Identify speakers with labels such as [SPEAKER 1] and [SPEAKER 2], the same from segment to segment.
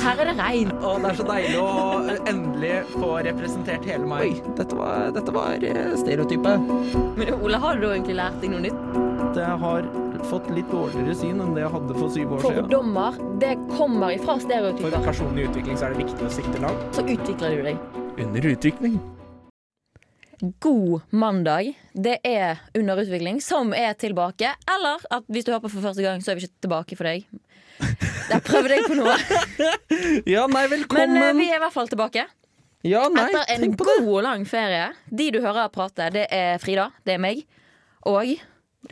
[SPEAKER 1] Her er det regn.
[SPEAKER 2] Og det er så deilig å eh, endelig få representert hele meg. Oi, dette var, dette var eh, stereotypet.
[SPEAKER 1] Men Ole, har du egentlig lært deg noe nytt?
[SPEAKER 2] Jeg har fått litt dårligere syn enn det jeg hadde for syv år siden.
[SPEAKER 1] Fordommer, det kommer ifra stereotyper.
[SPEAKER 2] For personlig utvikling så er det viktig å sikte langt.
[SPEAKER 1] Så utvikler du deg.
[SPEAKER 2] Under utvikling.
[SPEAKER 1] God mandag. Det er under utvikling, som er tilbake. Eller at hvis du hører på for første gang, så er vi ikke tilbake for deg. Jeg prøver deg på noe.
[SPEAKER 2] Ja, nei,
[SPEAKER 1] Men
[SPEAKER 2] velkommen.
[SPEAKER 1] Men vi er i hvert fall tilbake.
[SPEAKER 2] ja, nei,
[SPEAKER 1] Etter en god og lang ferie. De du hører prate, det er Frida, det er meg. Og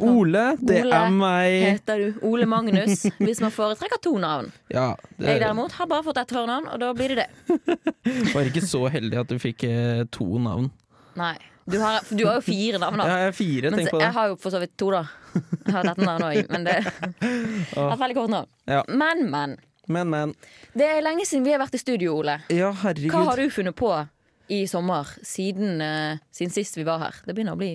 [SPEAKER 2] Ole, det
[SPEAKER 1] Ole
[SPEAKER 2] er meg.
[SPEAKER 1] heter du Ole Magnus, hvis man foretrekker to navn.
[SPEAKER 2] Ja,
[SPEAKER 1] Jeg derimot har bare fått ett fornavn, og da blir det det.
[SPEAKER 2] var ikke så heldig at du fikk eh, to navn.
[SPEAKER 1] Nei. Du har, du har jo fire navn, da.
[SPEAKER 2] Ja, jeg har fire,
[SPEAKER 1] Mens jeg har jo for så vidt to, da. Jeg har dette navnet òg, men det er et veldig kort navn.
[SPEAKER 2] Ja.
[SPEAKER 1] Men, men.
[SPEAKER 2] Men, men.
[SPEAKER 1] Det er lenge siden vi har vært i studio, Ole.
[SPEAKER 2] Ja, herregud.
[SPEAKER 1] Hva har du funnet på i sommer siden, uh, siden sist vi var her? Det begynner å bli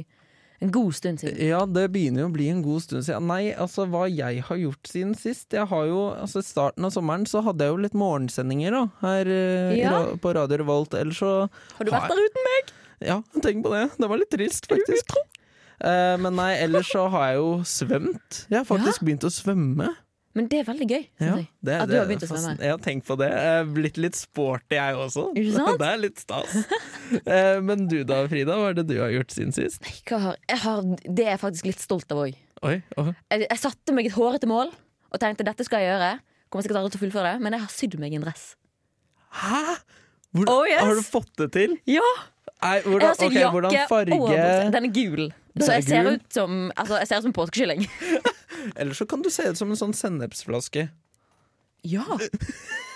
[SPEAKER 1] en god stund siden.
[SPEAKER 2] Ja, det begynner jo å bli en god stund siden. Nei, altså hva jeg har gjort siden sist Jeg har jo, altså I starten av sommeren så hadde jeg jo litt morgensendinger da her eh,
[SPEAKER 1] Ja.
[SPEAKER 2] på Radio Revolt. Ellers så
[SPEAKER 1] Har du vært der uten meg?
[SPEAKER 2] Ja, tenk på det. Det var litt trist, faktisk. Uh, men nei, ellers så har jeg jo svømt. Jeg har faktisk begynt å svømme.
[SPEAKER 1] Men det er veldig gøy.
[SPEAKER 2] Ja, det,
[SPEAKER 1] At du
[SPEAKER 2] det
[SPEAKER 1] har begynt å svømme.
[SPEAKER 2] Ja, tenk på det. Jeg er blitt litt sporty, jeg også.
[SPEAKER 1] Ikke sant?
[SPEAKER 2] Det er litt stas. Eh, men du da, Frida? Hva er det du har gjort siden sist?
[SPEAKER 1] Hva har, jeg har, det er jeg faktisk litt stolt av òg.
[SPEAKER 2] Oi, oi.
[SPEAKER 1] Jeg, jeg satte meg et hårete mål og tenkte dette skal jeg gjøre. Kommer sikkert aldri til å fullføre det, men jeg har sydd meg en dress.
[SPEAKER 2] Hæ? Hvor,
[SPEAKER 1] Oh, yes.
[SPEAKER 2] Har du fått det til?
[SPEAKER 1] Ja!
[SPEAKER 2] Nei,
[SPEAKER 1] Jeg
[SPEAKER 2] hvordan,
[SPEAKER 1] har sydd
[SPEAKER 2] ok, hvordan
[SPEAKER 1] jakke
[SPEAKER 2] farge
[SPEAKER 1] og. Den er gul.
[SPEAKER 2] Den
[SPEAKER 1] Så jeg ser
[SPEAKER 2] gul?
[SPEAKER 1] ut som altså, Jeg ser ut som påskekylling.
[SPEAKER 2] Eller så kan du se ut som en sånn sennepsflaske.
[SPEAKER 1] Ja.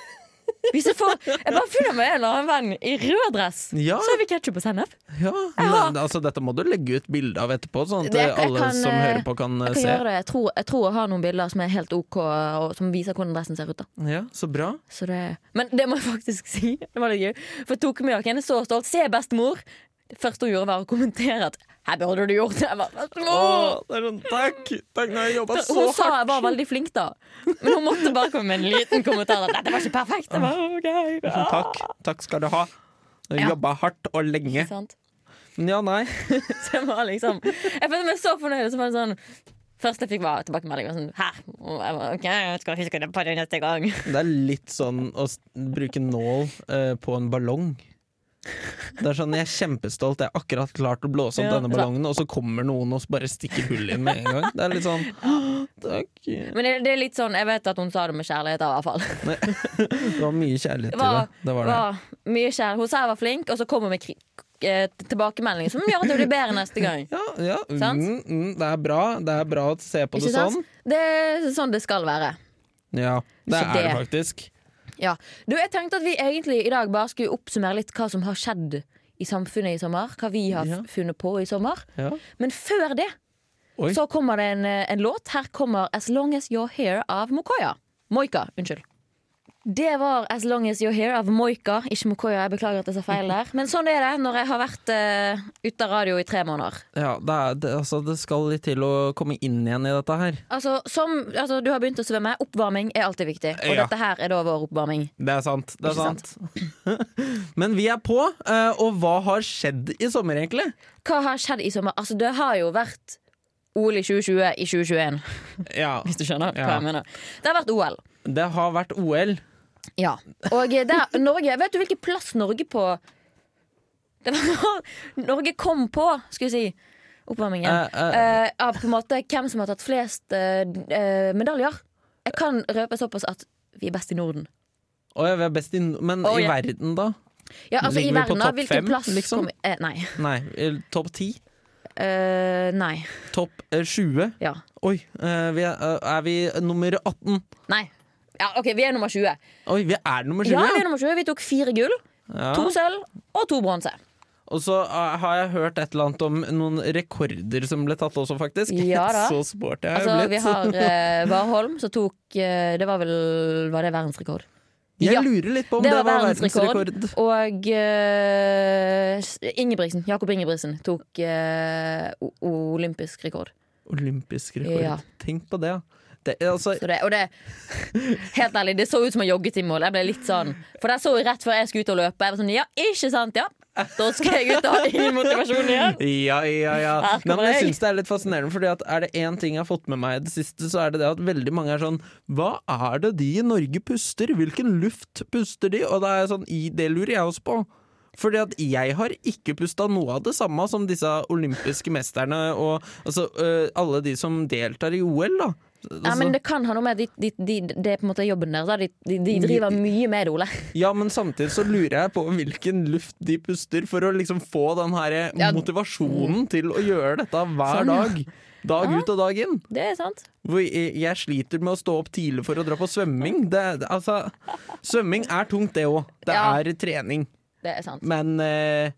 [SPEAKER 1] Hvis jeg får Jeg bare finner meg en eller annen venn i rød dress,
[SPEAKER 2] Ja,
[SPEAKER 1] så er vi ketsjup og sennep.
[SPEAKER 2] ja. Men, altså, dette må du legge ut bilde av etterpå, sånn at
[SPEAKER 1] Det- jeg
[SPEAKER 2] alle
[SPEAKER 1] kan,
[SPEAKER 2] som
[SPEAKER 1] eh,
[SPEAKER 2] hører på, kan, eh,
[SPEAKER 1] Jeg kan
[SPEAKER 2] se.
[SPEAKER 1] gjøre det. Jeg tror, jeg tror jeg har noen bilder som er helt OK, og som viser hvordan dressen ser ut. da
[SPEAKER 2] Ja, Så bra.
[SPEAKER 1] så det, Men det må jeg faktisk si. Det var litt gøy. For jeg tok med jakken. Så stolt. Se, bestemor! Det første hun gjorde, var å kommentere at 'her burde du gjort det'. Jeg bare, Åh,
[SPEAKER 2] det er sånn, takk! Takk, nå har jeg jobba så hardt.
[SPEAKER 1] Hun sa jeg var veldig flink, da. Men hun måtte bare komme med en liten kommentar. At 'dette var ikke perfekt'. Jeg bare, okay.
[SPEAKER 2] Sånn, takk. Takk skal du ha. Du har
[SPEAKER 1] Ja.
[SPEAKER 2] Jobba hardt og lenge.
[SPEAKER 1] Sant?
[SPEAKER 2] Ja, nei.
[SPEAKER 1] Så jeg var liksom Jeg følte meg så fornøyd. Så var det sånn Først jeg fikk var tilbakemelding. Sånn, Her! Og jeg var, ok, jeg skal huske det på det neste gang.
[SPEAKER 2] Det er litt sånn å bruke nål eh, på en ballong. Det er sånn, Jeg er kjempestolt, jeg har akkurat klart å blåse opp
[SPEAKER 1] Ja,
[SPEAKER 2] denne ballongen, og så kommer noen og bare stikker hull inn med en gang. Det er litt sånn Takk.
[SPEAKER 1] Men det, det er litt sånn Jeg vet at hun sa det med kjærlighet, i hvert fall.
[SPEAKER 2] Det var mye kjærlighet
[SPEAKER 1] Det
[SPEAKER 2] til det.
[SPEAKER 1] var,
[SPEAKER 2] det, var det.
[SPEAKER 1] var mye kjærlighet. Hun sa jeg var flink, og så kom hun med tilbakemeldinger eh, som gjør at det blir bedre neste gang.
[SPEAKER 2] Ja, ja mm, mm, det er bra. Det er bra å se på
[SPEAKER 1] Ikke
[SPEAKER 2] det sånn.
[SPEAKER 1] sant? Det er sånn det skal være.
[SPEAKER 2] Ja, det
[SPEAKER 1] Så
[SPEAKER 2] er det- faktisk.
[SPEAKER 1] Ja. Du, jeg tenkte at vi egentlig i dag bare skulle oppsummere litt hva som har skjedd i samfunnet i sommer. Hva vi har
[SPEAKER 2] Ja.
[SPEAKER 1] funnet på i sommer.
[SPEAKER 2] Ja.
[SPEAKER 1] Men før det
[SPEAKER 2] Oi.
[SPEAKER 1] så kommer det en, en låt. Her kommer As Long As You're Here av Mokoya. Moika, unnskyld. Det var As Long As You're Here av Moika, ikke Mokoya. Jeg beklager at jeg sa feil der. Men sånn er det når jeg har vært uh, ute av radio i tre måneder.
[SPEAKER 2] Ja, det, er, det, altså, det skal litt til å komme inn igjen i dette her.
[SPEAKER 1] Altså, som, altså, du har begynt å svømme. Oppvarming er alltid viktig. Og
[SPEAKER 2] Ja.
[SPEAKER 1] dette her er da vår oppvarming.
[SPEAKER 2] Det er sant. Det er
[SPEAKER 1] Ikke
[SPEAKER 2] sant. Men vi er på, uh, og hva har skjedd i sommer, egentlig?
[SPEAKER 1] Hva har skjedd i sommer? Altså, det har jo vært OL i 2020 i 2021,
[SPEAKER 2] Ja,
[SPEAKER 1] hvis du skjønner hva jeg mener. Det har vært OL.
[SPEAKER 2] det har vært OL.
[SPEAKER 1] Ja. Og der, Norge Vet du hvilken plass Norge på det var, Norge kom på, skal vi si, oppvarmingen,
[SPEAKER 2] Uh, uh,
[SPEAKER 1] uh, av på en måte hvem som har tatt flest eh, eh, medaljer. Jeg kan røpe såpass at vi er best i Norden.
[SPEAKER 2] Og vi er best i Men
[SPEAKER 1] Å,
[SPEAKER 2] i
[SPEAKER 1] ja.
[SPEAKER 2] verden, da?
[SPEAKER 1] Ja, altså
[SPEAKER 2] Ligger
[SPEAKER 1] i
[SPEAKER 2] vi på
[SPEAKER 1] verden, da. Hvilken
[SPEAKER 2] fem,
[SPEAKER 1] plass
[SPEAKER 2] liksom?
[SPEAKER 1] kom eh, Nei.
[SPEAKER 2] Nei, eh, topp ti?
[SPEAKER 1] Eh, nei.
[SPEAKER 2] Topp eh, 20?
[SPEAKER 1] Ja.
[SPEAKER 2] Oi, Uh, vi er, uh, er vi nummer 18?
[SPEAKER 1] Nei. Ja, OK, vi er nummer 20.
[SPEAKER 2] Oi, vi er nummer 20?
[SPEAKER 1] Ja, vi er nummer 20. Vi tok fire gull,
[SPEAKER 2] Ja.
[SPEAKER 1] to sølv og to bronse.
[SPEAKER 2] Og så eh, har jeg hørt et eller annet om noen rekorder som ble tatt også, faktisk.
[SPEAKER 1] Ja da.
[SPEAKER 2] Så sporty har jeg
[SPEAKER 1] Altså,
[SPEAKER 2] blitt.
[SPEAKER 1] vi har eh, Warholm, som tok uh, Det var vel Var det verdensrekord?
[SPEAKER 2] Jeg
[SPEAKER 1] Ja.
[SPEAKER 2] lurer litt på om
[SPEAKER 1] Det
[SPEAKER 2] det,
[SPEAKER 1] var
[SPEAKER 2] var
[SPEAKER 1] verdensrekord.
[SPEAKER 2] verdensrekord.
[SPEAKER 1] Og uh, Ingebrigtsen, Jakob Ingebrigtsen tok uh, olympisk rekord.
[SPEAKER 2] Olympisk rekord.
[SPEAKER 1] Ja.
[SPEAKER 2] Tenk på det, ja. Det, altså,
[SPEAKER 1] Så det, og det Helt ærlig, det så ut som en joggetimemål. Jeg ble litt sånn For det så jeg rett før jeg skulle ut og løpe. Jeg var sånn, ja, ikke sant, ja. Da skal jeg ut og ha ingen motivasjon igjen.
[SPEAKER 2] Ja, ja, ja. Nei, men jeg
[SPEAKER 1] jeg.
[SPEAKER 2] syns det er litt fascinerende, Fordi at er det én ting jeg har fått med meg i det siste, så er det det at veldig mange er sånn Hva er det de i Norge puster? Hvilken luft puster de? Og da er jeg sånn, i det lurer jeg også på. Fordi at jeg har ikke pusta noe av det samme som disse olympiske mesterne og altså, øh, alle de som deltar i OL, da.
[SPEAKER 1] Ja,
[SPEAKER 2] Altså,
[SPEAKER 1] men Det kan ha noe med de, de, de, Det er på en måte jobben deres. De, de, driver mye med det, Ole.
[SPEAKER 2] ja, men samtidig så lurer jeg på hvilken luft de puster for å liksom få den her
[SPEAKER 1] Ja.
[SPEAKER 2] motivasjonen til å gjøre dette hver
[SPEAKER 1] Sånn,
[SPEAKER 2] dag. Dag
[SPEAKER 1] Ja.
[SPEAKER 2] ut og dag inn.
[SPEAKER 1] Det er sant.
[SPEAKER 2] Hvor jeg, jeg sliter med å stå opp tidlig for å dra på svømming. Det, det- altså, svømming er tungt, det òg. Det
[SPEAKER 1] Ja.
[SPEAKER 2] er trening.
[SPEAKER 1] Det er sant.
[SPEAKER 2] Men eh,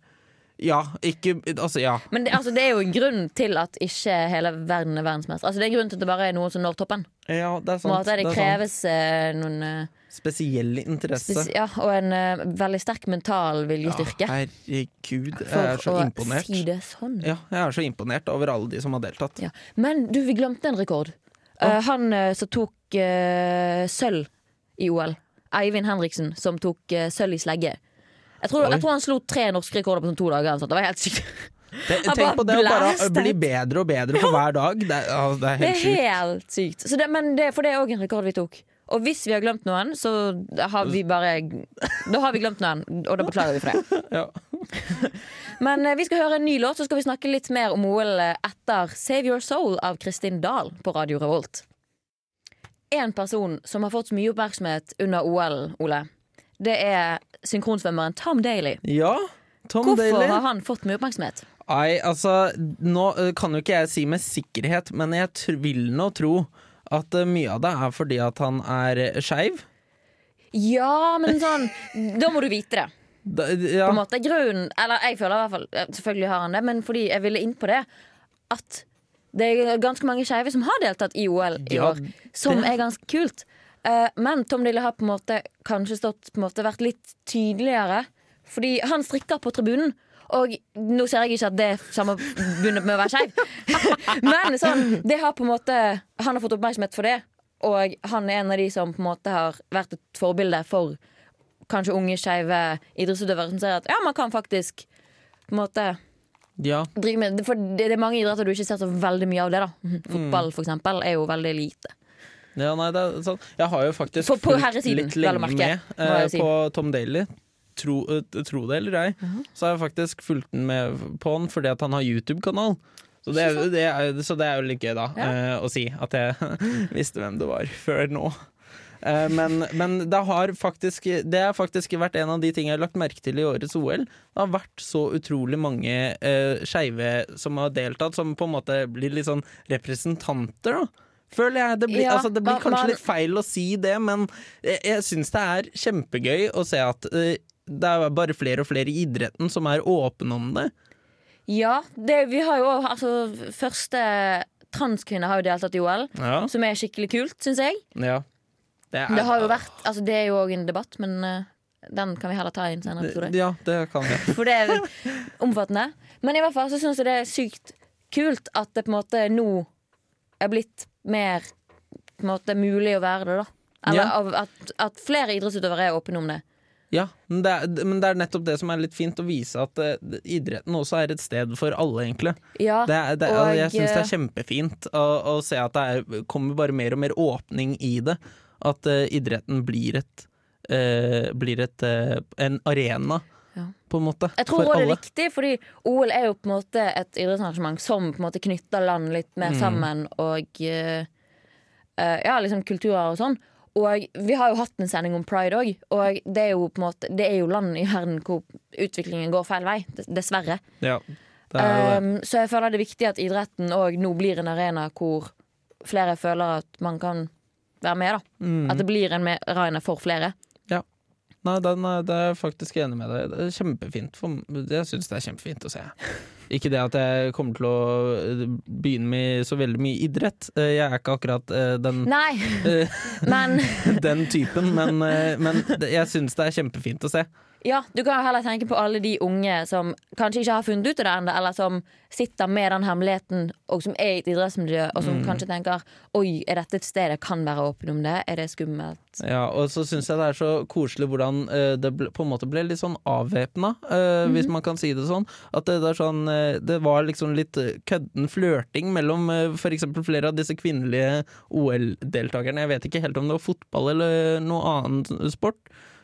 [SPEAKER 2] ja, ikke Altså, ja.
[SPEAKER 1] Men det, altså, det er jo en grunn til at ikke hele verden er verdensmester. Altså, det er grunnen til at det bare er noen som når toppen.
[SPEAKER 2] Ja, det er
[SPEAKER 1] en
[SPEAKER 2] sant.
[SPEAKER 1] måte det
[SPEAKER 2] det kreves sant.
[SPEAKER 1] eh, noen eh,
[SPEAKER 2] Spesiell interesse.
[SPEAKER 1] Spes ja, Og en uh, veldig sterk mental viljestyrke.
[SPEAKER 2] Ja, herregud, jeg
[SPEAKER 1] for
[SPEAKER 2] er så
[SPEAKER 1] å
[SPEAKER 2] imponert.
[SPEAKER 1] si det sånn.
[SPEAKER 2] Ja, jeg er så imponert over alle de som har deltatt.
[SPEAKER 1] Ja. Men du, vi glemte en rekord. Uh, han uh, som tok sølv i OL. Eivind Henriksen, som tok sølv i slegge. Jeg tror, jeg tror han slo tre norske rekorder på sånn to dager. Sånn. Det var helt sykt.
[SPEAKER 2] Det, tenk på det å
[SPEAKER 1] bare
[SPEAKER 2] bli bedre og bedre for hver dag. Det, er- det er
[SPEAKER 1] Det
[SPEAKER 2] helt
[SPEAKER 1] er helt sykt. Så det, men det, for det er òg en rekord vi tok. Og hvis vi har glemt noen, så har vi bare Da har vi glemt noen, og da beklager vi for det.
[SPEAKER 2] Ja.
[SPEAKER 1] Men eh, vi skal høre en ny låt, så skal vi snakke litt mer om OL etter Save Your Soul av Kristin Dahl på Radio Revolt. En person som har fått mye oppmerksomhet under OL, Ole, det er synkronsvømmeren Tom Daly.
[SPEAKER 2] ja, Tom
[SPEAKER 1] Hvorfor
[SPEAKER 2] Daly.
[SPEAKER 1] har han fått mye oppmerksomhet?
[SPEAKER 2] Nei, altså Nå kan jo ikke jeg si med sikkerhet, men jeg vil nå tro at mye av det er fordi at han er skeiv.
[SPEAKER 1] Ja, men sånn Da må du vite det.
[SPEAKER 2] Da-
[SPEAKER 1] På en måte Grunnen Eller jeg føler i hvert fall Selvfølgelig har han det, men fordi jeg ville inn på det at det er ganske mange skeive som har deltatt i OL i
[SPEAKER 2] Ja,
[SPEAKER 1] år, som
[SPEAKER 2] det-
[SPEAKER 1] er ganske kult. Eh, men Tom Dille har på en måte kanskje stått på en måte vært litt tydeligere. Fordi han strikker på tribunen. Og nå ser jeg ikke at det er samme bundet med å være skeiv. Men sånn, det har på en måte han har fått oppmerksomhet for det. Og han er en av de som på en måte har vært et forbilde for kanskje unge skeive idrettsutøvere som ser at ja, man kan faktisk på en måte
[SPEAKER 2] ja.
[SPEAKER 1] drive med For det, det er mange idretter du ikke ser så veldig mye av det. da
[SPEAKER 2] Mm.
[SPEAKER 1] Fotball for eksempel er jo veldig lite.
[SPEAKER 2] Ja nei, det er sant. Jeg har jo faktisk
[SPEAKER 1] For- på
[SPEAKER 2] fulgt litt lenge med
[SPEAKER 1] si.
[SPEAKER 2] på Tom Daly. Tro, øh, tro det eller ei, så har jeg faktisk fulgt den med på han fordi at han har YouTube-kanal. Så det, er, det er, så det er jo litt gøy, da,
[SPEAKER 1] Ja.
[SPEAKER 2] øh, å si at jeg visste hvem det var før nå. Eh, men, men det har faktisk Det har faktisk vært en av de tingene jeg har lagt merke til i årets OL. Det har vært så utrolig mange uh, skeive som har deltatt, som på en måte blir litt sånn representanter, da. Føler jeg. Det blir,
[SPEAKER 1] Ja,
[SPEAKER 2] altså, det blir kanskje
[SPEAKER 1] man-
[SPEAKER 2] litt feil å si det, men jeg, jeg syns det er kjempegøy å se at uh, det er bare flere og flere i idretten som er åpne om det.
[SPEAKER 1] Ja, det, vi har jo altså Første transkvinne har jo deltatt i OL,
[SPEAKER 2] Ja.
[SPEAKER 1] som er skikkelig kult, syns jeg.
[SPEAKER 2] ja. Det, er,
[SPEAKER 1] Det har jo vært Altså det er jo òg en debatt, men uh, den kan vi heller ta i en senere episode.
[SPEAKER 2] Ja, det kan vi.
[SPEAKER 1] For det er omfattende. Men i hvert fall så syns jeg det er sykt kult at det på en måte nå er blitt mer på en måte mulig å være det, da. Eller
[SPEAKER 2] Ja.
[SPEAKER 1] at, at flere idrettsutøvere er åpne om det.
[SPEAKER 2] Ja, men det, er, men det er nettopp det som er litt fint, å vise at uh, idretten også er et sted for alle, egentlig.
[SPEAKER 1] Ja,
[SPEAKER 2] Det er, det, er-
[SPEAKER 1] og,
[SPEAKER 2] jeg syns det
[SPEAKER 1] eh,
[SPEAKER 2] er kjempefint å, å se at det er, kommer bare mer og mer åpning i det. At uh, idretten blir et uh, Blir et, eh, en arena. På en måte,
[SPEAKER 1] Jeg tror det er viktig, fordi OL er jo på en måte et idrettsarrangement som på en måte knytter land litt mer
[SPEAKER 2] Mm.
[SPEAKER 1] sammen, og eh, eh, ja, liksom kulturer og sånn. Og vi har jo hatt en sending om pride òg, og det er jo på en måte Det er jo land i verden hvor utviklingen går feil vei, dessverre.
[SPEAKER 2] Ja, det er jo det.
[SPEAKER 1] Um, så jeg føler det er viktig at idretten òg nå blir en arena hvor flere føler at man kan være med, da.
[SPEAKER 2] Mm.
[SPEAKER 1] At det blir en arena for flere.
[SPEAKER 2] Nei, den er, det er jeg faktisk enig med deg. Det er kjempefint. For, jeg syns det er kjempefint å se. Ikke det at jeg kommer til å eh, begynne med så veldig mye idrett. Eh, Jeg er ikke akkurat eh, den,
[SPEAKER 1] Nei, men
[SPEAKER 2] den typen, men, men jeg syns det er kjempefint å se.
[SPEAKER 1] Ja, du kan jo heller tenke på alle de unge som kanskje ikke har funnet ut av det ennå, eller som sitter med den hemmeligheten, og som er i et idrettsmiljø, og som kanskje tenker Oi, er dette et sted jeg kan være åpen om det? Er det skummelt?
[SPEAKER 2] Ja, og så syns jeg det er så koselig hvordan uh, det ble, på en måte ble litt sånn avvæpna, eh, hvis man kan si det sånn. At det, er sånn, uh, det var liksom litt kødden flørting mellom uh, f.eks. flere av disse kvinnelige OL-deltakerne. Jeg vet ikke helt om det var fotball eller noe annen sport.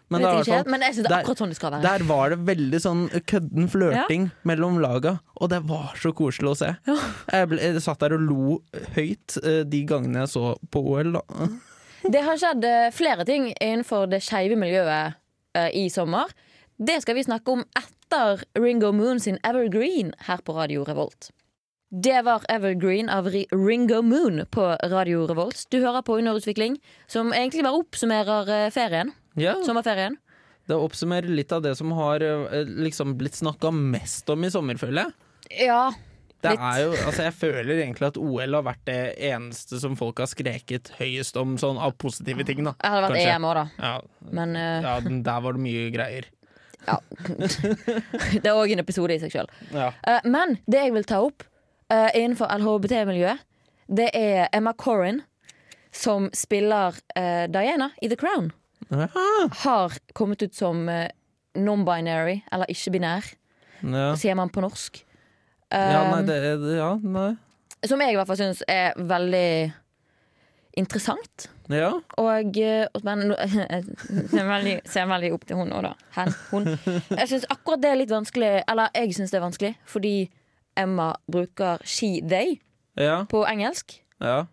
[SPEAKER 2] Men, det er fall-
[SPEAKER 1] men jeg synes det er akkurat sånn det skal være.
[SPEAKER 2] der var det veldig sånn kødden flørting mellom laga, og det var så koselig å se. Jeg, ble, jeg satt der og lo høyt eh, de gangene jeg så på OL. Da.
[SPEAKER 1] Det har skjedd eh, flere ting innenfor det skeive miljøet eh, i sommer. Det skal vi snakke om etter Ringo Moon sin Evergreen her på Radio Revolt. Det var Evergreen av Ringo Moon på Radio Revolt. Du hører på Underutvikling, som egentlig bare oppsummerer ferien.
[SPEAKER 2] Ja,
[SPEAKER 1] Sommerferien.
[SPEAKER 2] det oppsummerer litt av det som har eh, liksom blitt snakka mest om i sommer, føler jeg.
[SPEAKER 1] Ja.
[SPEAKER 2] Det
[SPEAKER 1] Litt.
[SPEAKER 2] jo, altså jeg føler egentlig at OL har vært det eneste som folk har skreket høyest om sånn av positive ting. da
[SPEAKER 1] det hadde vært
[SPEAKER 2] Kanskje.
[SPEAKER 1] EM òg, da.
[SPEAKER 2] Ja,
[SPEAKER 1] Men uh...
[SPEAKER 2] ja der var det mye greier.
[SPEAKER 1] ja. det er òg en episode i seg sjøl.
[SPEAKER 2] Ja.
[SPEAKER 1] men det jeg vil ta opp uh, innenfor LHBT-miljøet, det er Emma Corrin, som spiller Diana i The Crown. Har kommet ut som eh, non-binary, eller ikke-binær,
[SPEAKER 2] Ja.
[SPEAKER 1] sier man på norsk.
[SPEAKER 2] ja, nei,
[SPEAKER 1] Um,
[SPEAKER 2] det Ja, nei.
[SPEAKER 1] Som jeg i hvert fall syns er veldig interessant.
[SPEAKER 2] Ja.
[SPEAKER 1] Og, eh, men, ser veldig, ser veldig opp til hun òg, da. Hen, hun. Jeg syns akkurat det er litt vanskelig, eller jeg syns det er vanskelig, fordi Emma bruker she, they
[SPEAKER 2] Ja.
[SPEAKER 1] på engelsk.
[SPEAKER 2] ja.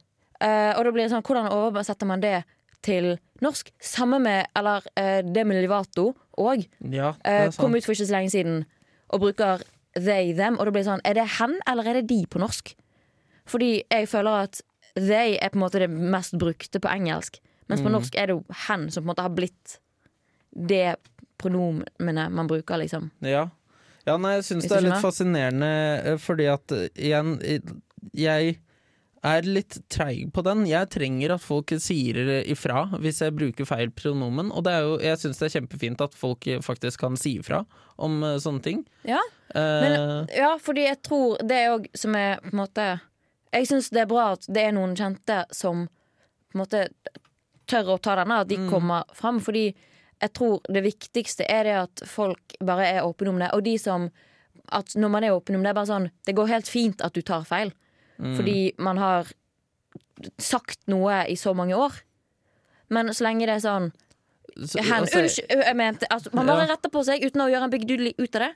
[SPEAKER 1] Uh, og da blir det sånn, hvordan oversetter man det til norsk? Samme med eller uh, Demi Livato òg.
[SPEAKER 2] ja det
[SPEAKER 1] Uh, kom ut for ikke så lenge siden og bruker they, them. Og da blir det sånn, er det hen eller er det de på norsk? Fordi jeg føler at they er på en måte det mest brukte på engelsk. Mens på
[SPEAKER 2] Mm.
[SPEAKER 1] norsk er det jo hen som på en måte har blitt det pronomenet man bruker, liksom.
[SPEAKER 2] Ja. ja, nei, jeg syns det er litt fascinerende, eh, fordi at eh, igjen eh, Jeg er litt treig på den. Jeg trenger at folk sier ifra hvis jeg bruker feil pronomen. Og det er jo, jeg syns det er kjempefint at folk faktisk kan si ifra om eh, sånne ting.
[SPEAKER 1] Ja,
[SPEAKER 2] Eh,
[SPEAKER 1] Ja, fordi jeg tror det er òg som er på en måte Jeg syns det er bra at det er noen kjente som på en måte tør å ta denne, at de kommer fram. Fordi jeg tror det viktigste er det at folk bare er åpne om det. Og de som At når man er åpen om det, er bare sånn Det går helt fint at du tar feil. Fordi man har sagt noe i så mange år. Men så lenge det er sånn
[SPEAKER 2] så-
[SPEAKER 1] hen,
[SPEAKER 2] altså,
[SPEAKER 1] Unnskyld, jeg mente altså, Man bare
[SPEAKER 2] Ja.
[SPEAKER 1] retter på seg uten å gjøre en big ut av det.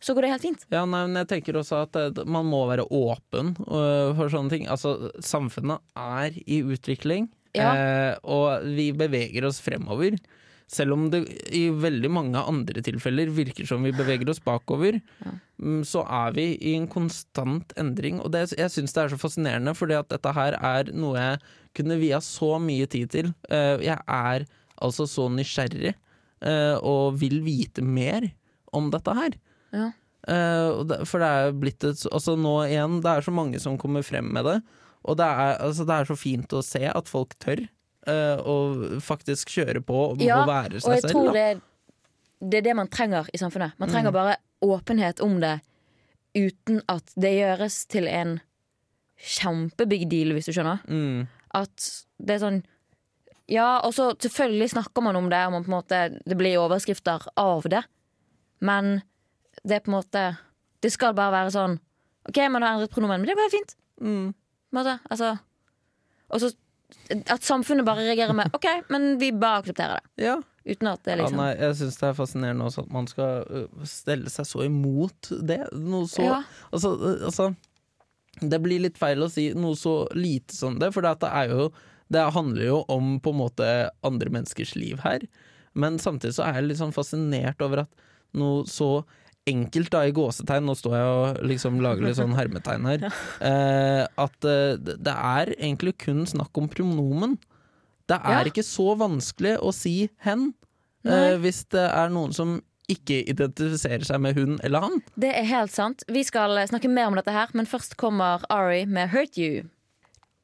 [SPEAKER 1] Så går det helt fint.
[SPEAKER 2] Ja, nei, men jeg tenker også at eh, man må være åpen uh, for sånne ting. Altså, samfunnet er i utvikling,
[SPEAKER 1] Ja.
[SPEAKER 2] uh, og vi beveger oss fremover. Selv om det i veldig mange andre tilfeller virker som vi beveger oss bakover, ja. så er vi i en konstant endring. Og det, jeg syns det er så fascinerende, fordi at dette her er noe jeg kunne via så mye tid til. Eh, jeg er altså så nysgjerrig eh, og vil vite mer om dette her.
[SPEAKER 1] Ja.
[SPEAKER 2] Eh, for det er blitt et Altså nå igjen, det er så mange som kommer frem med det. Og det er, altså, det er så fint å se at folk tør eh, å faktisk kjøre på og,
[SPEAKER 1] Ja,
[SPEAKER 2] og være
[SPEAKER 1] Og jeg
[SPEAKER 2] selv.
[SPEAKER 1] tror det det er det man trenger i samfunnet. Man
[SPEAKER 2] Mm.
[SPEAKER 1] trenger bare åpenhet om det uten at det gjøres til en kjempebig deal, hvis du skjønner.
[SPEAKER 2] Mm.
[SPEAKER 1] At det er sånn Ja, og så selvfølgelig snakker man om det, og måte, det blir overskrifter av det. Men det er på en måte Det skal bare være sånn OK, man har endret pronomen, men det går helt fint.
[SPEAKER 2] Mm.
[SPEAKER 1] Altså Og så at samfunnet bare reagerer med OK, men vi bare aksepterer det.
[SPEAKER 2] Ja.
[SPEAKER 1] Uten at det
[SPEAKER 2] ja,
[SPEAKER 1] liksom
[SPEAKER 2] nei, jeg syns det er fascinerende også at man skal øh, stelle seg så imot det. Noe så
[SPEAKER 1] Ja.
[SPEAKER 2] altså, øh, altså Det blir litt feil å si noe så lite som det, for det er jo Det handler jo om på en måte andre menneskers liv her. Men samtidig så er jeg litt sånn fascinert over at noe så enkelt, da, i gåsetegn, nå står jeg og liksom lager litt sånn hermetegn her, eh, at eh, det er egentlig kun snakk om pronomen. Det er
[SPEAKER 1] Ja.
[SPEAKER 2] ikke så vanskelig å si hen, eh, hvis det er noen som ikke identifiserer seg med hun eller han.
[SPEAKER 1] Det er helt sant. Vi skal snakke mer om dette her, men først kommer Ari med 'Hurt You'.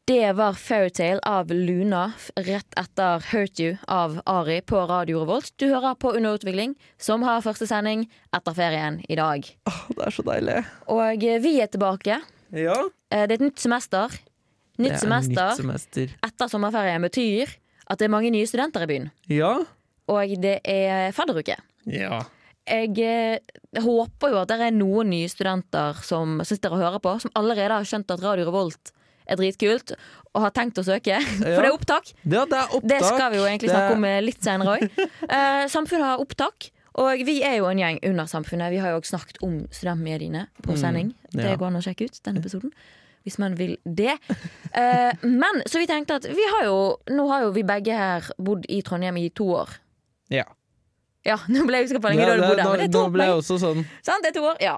[SPEAKER 1] Det var Fairytale av Luna rett etter Hurt You av Ari på Radio Revolt. Du hører på Underutvikling, som har første sending etter ferien i dag.
[SPEAKER 2] Åh, det er så deilig.
[SPEAKER 1] Og eh, vi er tilbake.
[SPEAKER 2] Ja.
[SPEAKER 1] Eh, Det er et nytt semester. Nytt
[SPEAKER 2] er
[SPEAKER 1] semester
[SPEAKER 2] nytt semester.
[SPEAKER 1] etter sommerferien betyr at det er mange nye studenter i byen.
[SPEAKER 2] Ja.
[SPEAKER 1] Og det er fadderuke.
[SPEAKER 2] Ja.
[SPEAKER 1] Jeg eh, håper jo at det er noen nye studenter som sitter og hører på, som allerede har skjønt at Radio Revolt er dritkult, og har tenkt å søke. For det er opptak.
[SPEAKER 2] Ja, det er opptak.
[SPEAKER 1] Det skal vi jo egentlig snakke om eh, litt senere òg. Eh, samfunnet har opptak. Og vi er jo en gjeng under Samfunnet. Vi har jo også snakket om studentmediene på sending.
[SPEAKER 2] ja.
[SPEAKER 1] Det går an å sjekke ut den episoden. Hvis man vil det. Uh, men så vi tenkte at vi har jo Nå har jo vi begge her bodd i Trondheim i to år.
[SPEAKER 2] Ja.
[SPEAKER 1] Ja, nå ble jeg usikker på hvor lenge du hadde bodd der.
[SPEAKER 2] nå,
[SPEAKER 1] Men det er to
[SPEAKER 2] nå
[SPEAKER 1] år.
[SPEAKER 2] ble jeg også sånn
[SPEAKER 1] Sant, det er to år, ja.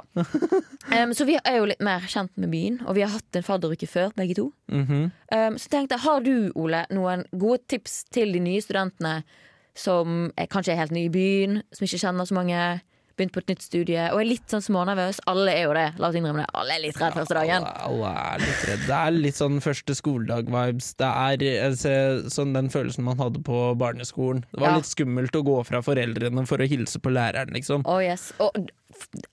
[SPEAKER 1] um, så vi er jo litt mer kjent med byen, og vi har hatt en fadderuke før, begge to. Um, så tenkte jeg, har du, Ole, noen gode tips til de nye studentene som er, kanskje er helt nye i byen, som ikke kjenner så mange, begynt på et nytt studie og er litt sånn smånervøs? Alle er jo det, la oss innrømme det. Alle er litt redd første dagen.
[SPEAKER 2] Alle, alle er litt redd. Det er litt sånn første skoledag-vibes. Det er altså, sånn den følelsen man hadde på barneskolen. Det var
[SPEAKER 1] Ja.
[SPEAKER 2] litt skummelt å gå fra foreldrene for å hilse på læreren, liksom.
[SPEAKER 1] Oh, yes. Og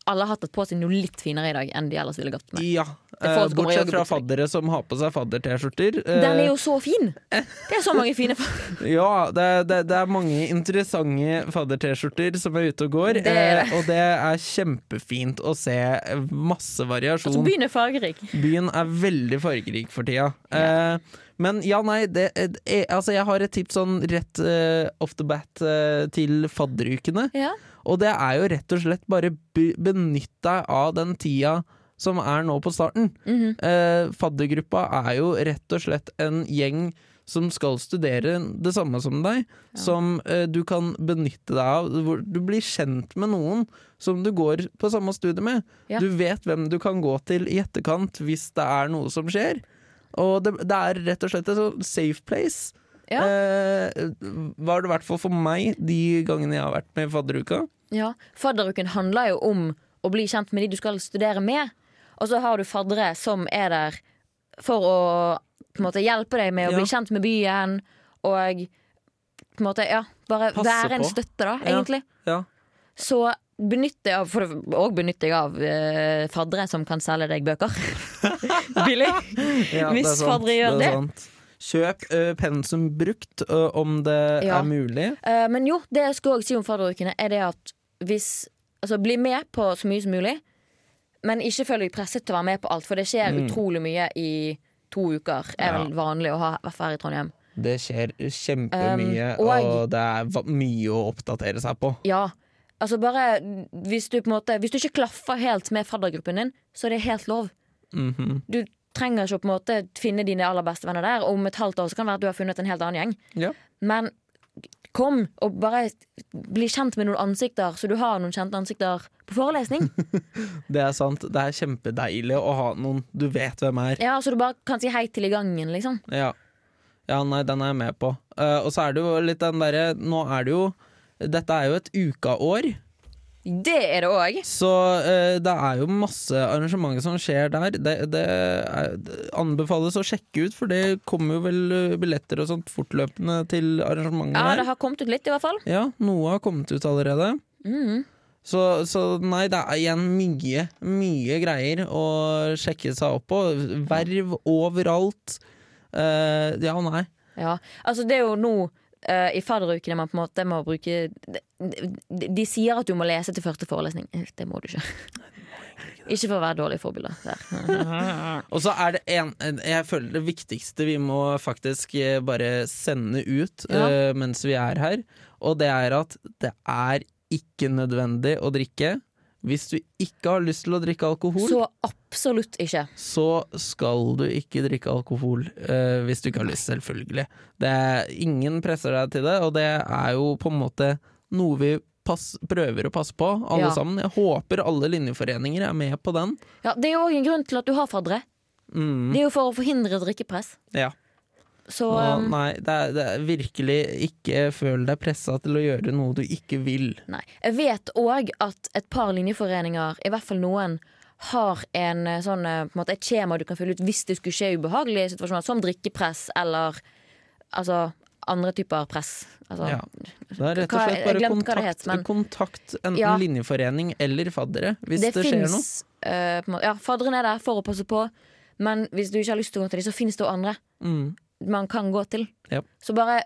[SPEAKER 1] alle har tatt på seg noe litt finere i dag enn de ellers ville gått med.
[SPEAKER 2] Ja. Eh, Bortsett fra faddere som har på seg fadder-T-skjorter. Eh,
[SPEAKER 1] Den er jo så fin! Det er så mange fine fadder
[SPEAKER 2] Ja, det, det, det er mange interessante fadder-T-skjorter som er ute og går.
[SPEAKER 1] Det er det.
[SPEAKER 2] eh, og det er kjempefint å se masse variasjon.
[SPEAKER 1] Altså, byen er fargerik.
[SPEAKER 2] Byen er veldig fargerik for tida. Eh, men ja, nei, det, eh, altså jeg har et tips sånn rett uh, off the bat uh, til fadderukene.
[SPEAKER 1] Ja.
[SPEAKER 2] Og det er jo rett og slett bare benytt deg av den tida som er nå på starten.
[SPEAKER 1] Mhm.
[SPEAKER 2] Eh, faddergruppa er jo rett og slett en gjeng som skal studere det samme som deg, som eh, du kan benytte deg av. Du blir kjent med noen som du går på samme studie med.
[SPEAKER 1] Ja.
[SPEAKER 2] Du vet hvem du kan gå til i etterkant hvis det er noe som skjer. Og det, det er rett og slett et sånn safe place.
[SPEAKER 1] Ja.
[SPEAKER 2] Eh, var det i hvert fall for meg de gangene jeg har vært med i fadderuka.
[SPEAKER 1] Ja, Fadderuken handler jo om å bli kjent med de du skal studere med. Og så har du faddere som er der for å måte, hjelpe deg med å
[SPEAKER 2] Ja.
[SPEAKER 1] bli kjent med byen. Og på en måte, ja, bare
[SPEAKER 2] Passe
[SPEAKER 1] være en
[SPEAKER 2] på.
[SPEAKER 1] støtte, da, egentlig.
[SPEAKER 2] Ja.
[SPEAKER 1] Så benytter jeg av, for og benytter jeg av eh, faddere som kan selge deg bøker. Billig.
[SPEAKER 2] Ja,
[SPEAKER 1] Hvis
[SPEAKER 2] er
[SPEAKER 1] faddere gjør det.
[SPEAKER 2] Kjøp uh, pensum brukt uh, om det
[SPEAKER 1] Ja.
[SPEAKER 2] er mulig.
[SPEAKER 1] Uh, men jo, det jeg skulle også si om fadderukene, er det at hvis Altså, bli med på så mye som mulig, men ikke føl deg presset til å være med på alt, for det skjer
[SPEAKER 2] Mm.
[SPEAKER 1] utrolig mye i to uker. Er vel vanlig å ha her i Trondheim.
[SPEAKER 2] Det skjer kjempemye,
[SPEAKER 1] Um, og-
[SPEAKER 2] og det er mye å oppdatere seg på.
[SPEAKER 1] Ja. Altså bare hvis du på en måte Hvis du ikke klaffer helt med faddergruppen din, så er det helt lov.
[SPEAKER 2] Mhm.
[SPEAKER 1] Du trenger ikke å på en måte finne dine aller beste venner der. Om et halvt år så kan det være at du har funnet en helt annen gjeng.
[SPEAKER 2] Ja.
[SPEAKER 1] Men kom og bare bli kjent med noen ansikter, så du har noen kjente ansikter på forelesning.
[SPEAKER 2] Det er sant. Det er kjempedeilig å ha noen du vet hvem er.
[SPEAKER 1] Ja, Så du bare kan si hei til i gangen, liksom.
[SPEAKER 2] Ja, ja nei, den er jeg med på. Uh, og så er det jo litt den derre Nå er det jo Dette er jo et ukaår.
[SPEAKER 1] Det er det òg.
[SPEAKER 2] Så uh, det er jo masse arrangementer som skjer der. Det, det, er, det anbefales å sjekke ut, for det kommer jo vel eh, billetter og sånt fortløpende til arrangementene
[SPEAKER 1] Ja, det har kommet ut litt, i hvert fall.
[SPEAKER 2] Ja, noe har kommet ut allerede.
[SPEAKER 1] Mm.
[SPEAKER 2] Så, så nei, det er igjen mye, mye greier å sjekke seg opp på. Verv overalt. Uh, ja, nei.
[SPEAKER 1] Ja, altså det er jo nå eh, i fadderukene man på en måte må bruke de, de, de sier at du må lese til første forelesning. Eh, Det må du ikke. Ikke for å være dårlig forbilde.
[SPEAKER 2] Og så er det en Jeg føler det viktigste vi må faktisk eh, bare sende ut
[SPEAKER 1] Ja.
[SPEAKER 2] uh, mens vi er her, og det er at det er ikke nødvendig å drikke. Hvis du ikke har lyst til å drikke alkohol, så,
[SPEAKER 1] absolutt ikke.
[SPEAKER 2] Så skal du ikke drikke alkohol eh, hvis du ikke har lyst, selvfølgelig. Det er, ingen presser deg til det, og det er jo på en måte noe vi pass, prøver å passe på, alle
[SPEAKER 1] Ja.
[SPEAKER 2] sammen. Jeg håper alle linjeforeninger er med på den.
[SPEAKER 1] Ja, Det er jo òg en grunn til at du har faddere.
[SPEAKER 2] Mm,
[SPEAKER 1] Det er jo for å forhindre drikkepress.
[SPEAKER 2] ja.
[SPEAKER 1] Så
[SPEAKER 2] Å,
[SPEAKER 1] um,
[SPEAKER 2] nei, det er, det er virkelig ikke føl deg pressa til å gjøre noe du ikke vil.
[SPEAKER 1] nei. Jeg vet òg at et par linjeforeninger, i hvert fall noen, har en eh, sånn, eh, på en måte et skjema du kan fylle ut hvis det skulle skje ubehagelige situasjoner, som drikkepress eller altså andre typer press. Altså,
[SPEAKER 2] Ja. Det er rett og slett bare kontakt,
[SPEAKER 1] het, men-
[SPEAKER 2] kontakt enten
[SPEAKER 1] Ja.
[SPEAKER 2] linjeforening eller faddere, hvis det,
[SPEAKER 1] det
[SPEAKER 2] skjer noe.
[SPEAKER 1] fins måte, Ja, fadderen er der for å passe på, men hvis du ikke har lyst til å gå til dem, så finnes det jo andre
[SPEAKER 2] Mm.
[SPEAKER 1] Man kan gå til.
[SPEAKER 2] Ja.
[SPEAKER 1] Så bare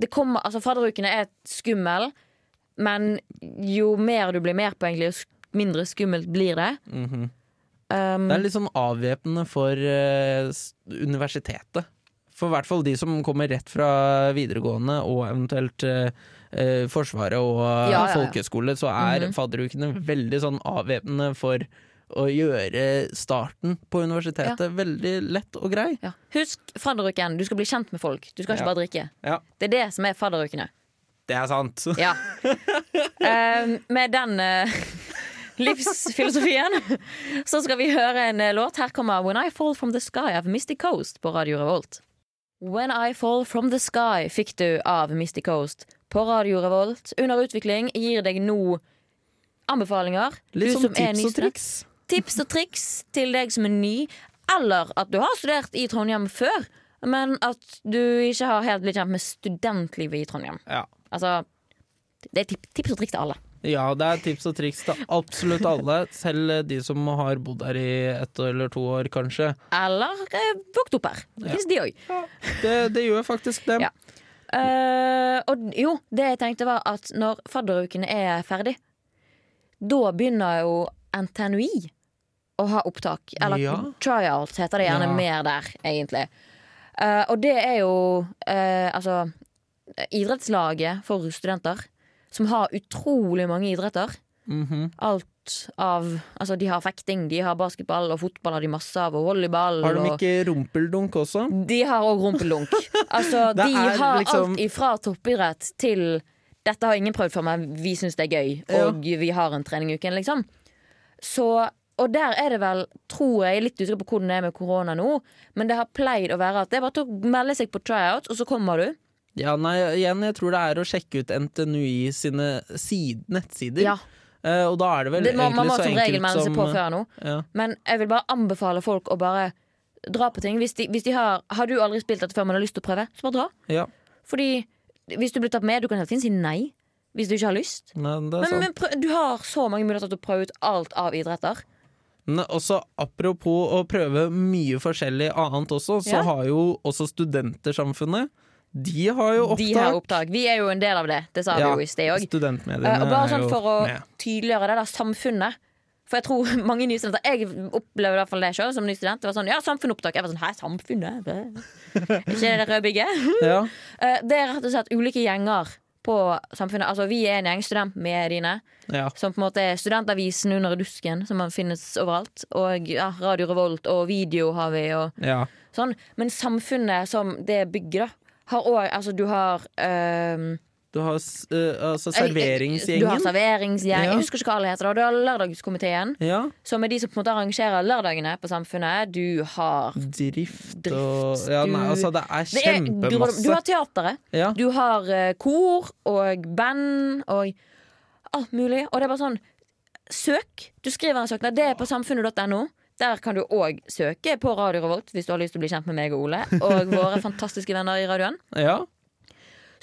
[SPEAKER 1] det kommer, altså Fadderukene er skummel, men jo mer du blir med på, egentlig, jo mindre skummelt blir det.
[SPEAKER 2] Mhm.
[SPEAKER 1] Um,
[SPEAKER 2] Det er litt sånn avvæpnende for uh, universitetet. For i hvert fall de som kommer rett fra videregående og eventuelt uh, Forsvaret og
[SPEAKER 1] Ja, ja, ja.
[SPEAKER 2] folkehøyskole, så er
[SPEAKER 1] Mhm.
[SPEAKER 2] fadderukene veldig sånn avvæpnende for å gjøre starten på universitetet veldig lett og grei.
[SPEAKER 1] ja. Husk fadderuken. Du skal bli kjent med folk. Du skal ikke
[SPEAKER 2] Ja.
[SPEAKER 1] bare drikke.
[SPEAKER 2] Ja.
[SPEAKER 1] Det er det som er fadderukene.
[SPEAKER 2] Det er sant.
[SPEAKER 1] Ja. Uh, med den uh, livsfilosofien så skal vi høre en eh, låt. Her kommer When I Fall From The Sky av Misty Coast på Radio Revolt. When I Fall From The Sky fikk du av Misty Coast på Radio Revolt. Under utvikling gir deg nå anbefalinger.
[SPEAKER 2] Litt sånn
[SPEAKER 1] som er
[SPEAKER 2] tips og triks.
[SPEAKER 1] Tips og triks til deg som er ny, eller at du har studert i Trondheim før, men at du ikke har helt blitt kjent med studentlivet i Trondheim.
[SPEAKER 2] Ja.
[SPEAKER 1] Altså, det er tips og triks til alle.
[SPEAKER 2] ja, det er tips og triks til absolutt alle. Selv de som har bodd her i ett eller to år, kanskje.
[SPEAKER 1] Eller eh, vokst opp her. Det
[SPEAKER 2] Ja.
[SPEAKER 1] finnes de òg.
[SPEAKER 2] Det, det gjør faktisk dem.
[SPEAKER 1] Ja. Uh, og jo, det jeg tenkte var at når fadderukene er ferdig, da begynner jo NTNUI å ha opptak. Eller
[SPEAKER 2] Ja.
[SPEAKER 1] trials heter det gjerne
[SPEAKER 2] Ja.
[SPEAKER 1] mer der, egentlig. Uh, og det er jo uh, altså idrettslaget for studenter, som har utrolig mange idretter.
[SPEAKER 2] Mhm.
[SPEAKER 1] Alt av Altså, de har fekting, de har basketball og fotball har de masse av, og volleyball.
[SPEAKER 2] Har de ikke rumpeldunk også?
[SPEAKER 1] de har òg rumpeldunk. Altså, de har
[SPEAKER 2] liksom-
[SPEAKER 1] alt ifra toppidrett til dette har ingen prøvd for meg, vi syns det er gøy,
[SPEAKER 2] Ja.
[SPEAKER 1] og vi har en trening i uken, liksom. Så, og der er det vel, tror jeg, litt usikker på hvordan det er med korona nå, men det har pleid å være at det er bare å melde seg på tryout, og så kommer du.
[SPEAKER 2] Ja, nei, igjen, jeg tror det er å sjekke ut NTNUI sine side, nettsider.
[SPEAKER 1] Ja,
[SPEAKER 2] Uh, og da er det vel
[SPEAKER 1] det man,
[SPEAKER 2] egentlig
[SPEAKER 1] Man må
[SPEAKER 2] så
[SPEAKER 1] som regel melde seg på før nå.
[SPEAKER 2] ja.
[SPEAKER 1] Men jeg vil bare anbefale folk å bare dra på ting. Hvis de, hvis de har Har du aldri spilt dette før, men har lyst til å prøve, så bare dra.
[SPEAKER 2] ja.
[SPEAKER 1] Fordi hvis du blir tatt med, du kan hele tiden si nei. Hvis du ikke har lyst.
[SPEAKER 2] Nei,
[SPEAKER 1] Men, men prøv, du har så mange muligheter til å prøve ut alt av idretter.
[SPEAKER 2] Også apropos å prøve mye forskjellig annet også, så
[SPEAKER 1] Ja.
[SPEAKER 2] har jo også Studentersamfunnet De har jo opptak.
[SPEAKER 1] De har opptak. Vi er jo en del av det. Det sa vi jo i sted òg.
[SPEAKER 2] Uh,
[SPEAKER 1] og bare sånn for å
[SPEAKER 2] med.
[SPEAKER 1] tydeliggjøre det der samfunnet. For jeg tror mange nye studenter Jeg opplevde i hvert fall det sjøl som ny student. Det var sånn, ja, samfunnopptak. Jeg var sånn, hæ, samfunnet? Ikke det røde bygget?
[SPEAKER 2] Ja.
[SPEAKER 1] Uh, Det er rett og slett ulike gjenger på samfunnet. Altså Vi er en gjeng, studentmediene,
[SPEAKER 2] ja.
[SPEAKER 1] som på en måte er studentavisen under dusken, som man finnes overalt. Og ja, Radio Revolt og video har vi, og
[SPEAKER 2] ja.
[SPEAKER 1] sånn. Men samfunnet som det bygger, da, har òg Altså, du har ehm,
[SPEAKER 2] Du har eh, altså
[SPEAKER 1] Du har
[SPEAKER 2] serveringsgjengen.
[SPEAKER 1] serveringsgjeng.
[SPEAKER 2] Ja.
[SPEAKER 1] Jeg husker ikke hva alle heter. Du har Lørdagskomiteen,
[SPEAKER 2] Ja.
[SPEAKER 1] som er de som på en måte arrangerer lørdagene på Samfunnet. Du har
[SPEAKER 2] Drift og Ja, nei, altså, det er
[SPEAKER 1] er, du,
[SPEAKER 2] kjempemasse.
[SPEAKER 1] du har teateret.
[SPEAKER 2] Ja.
[SPEAKER 1] Du har eh, kor og band og alt mulig. Og det er bare sånn Søk. Du skriver en søknad. Det er på samfunnet.no. Der kan du òg søke på Radio Revolt hvis du har lyst til å bli kjent med meg og Ole og våre fantastiske venner i radioen.
[SPEAKER 2] ja.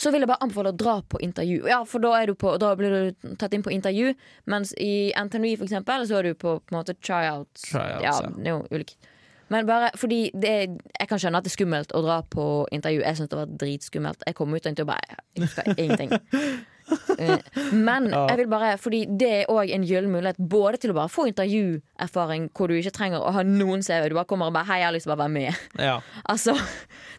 [SPEAKER 1] Så vil jeg bare anbefale å dra på intervju. Ja, for da, du på, da blir du tatt inn på intervju. Mens i NTNU for eksempel, så er du på, på en måte tryouts.
[SPEAKER 2] Tryouts,
[SPEAKER 1] ja,
[SPEAKER 2] ja.
[SPEAKER 1] det er jo ulikt. Men bare fordi det er, Jeg kan skjønne at det er skummelt å dra på intervju. Jeg syns det var dritskummelt. Jeg kom ut og bare Jeg husker ingenting. Eh, Men jeg vil bare fordi det er òg en gyllen mulighet både til å bare få intervjuerfaring hvor du ikke trenger å ha noen CV. Du bare kommer og bare 'Hei, jeg har lyst til å bare være med'.
[SPEAKER 2] ja.
[SPEAKER 1] Altså,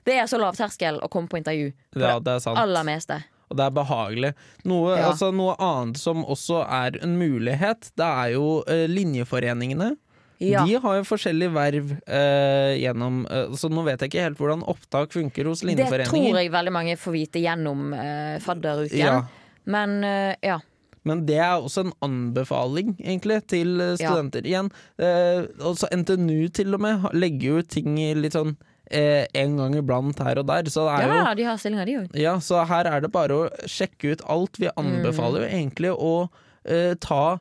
[SPEAKER 1] Det er så lav terskel å komme på intervju. På
[SPEAKER 2] Ja,
[SPEAKER 1] det
[SPEAKER 2] det er sant.
[SPEAKER 1] aller meste.
[SPEAKER 2] Og det er behagelig. Noe,
[SPEAKER 1] Ja.
[SPEAKER 2] altså, noe annet som også er en mulighet, det er jo eh, linjeforeningene.
[SPEAKER 1] Ja.
[SPEAKER 2] De har jo forskjellige verv eh, gjennom eh, Så nå vet jeg ikke helt hvordan opptak funker hos linjeforeninger.
[SPEAKER 1] Det tror jeg veldig mange får vite gjennom uh, fadderuken.
[SPEAKER 2] Ja.
[SPEAKER 1] Men eh, ja.
[SPEAKER 2] Men det er også en anbefaling, egentlig, til studenter.
[SPEAKER 1] Ja.
[SPEAKER 2] Igjen, eh, også NTNU til og med legger jo ting i litt sånn eh, en gang iblant her og der. Så det er jo
[SPEAKER 1] ja, de har stillinger, de òg.
[SPEAKER 2] Ja, så her er det bare å sjekke ut alt. Vi anbefaler jo egentlig å eh, ta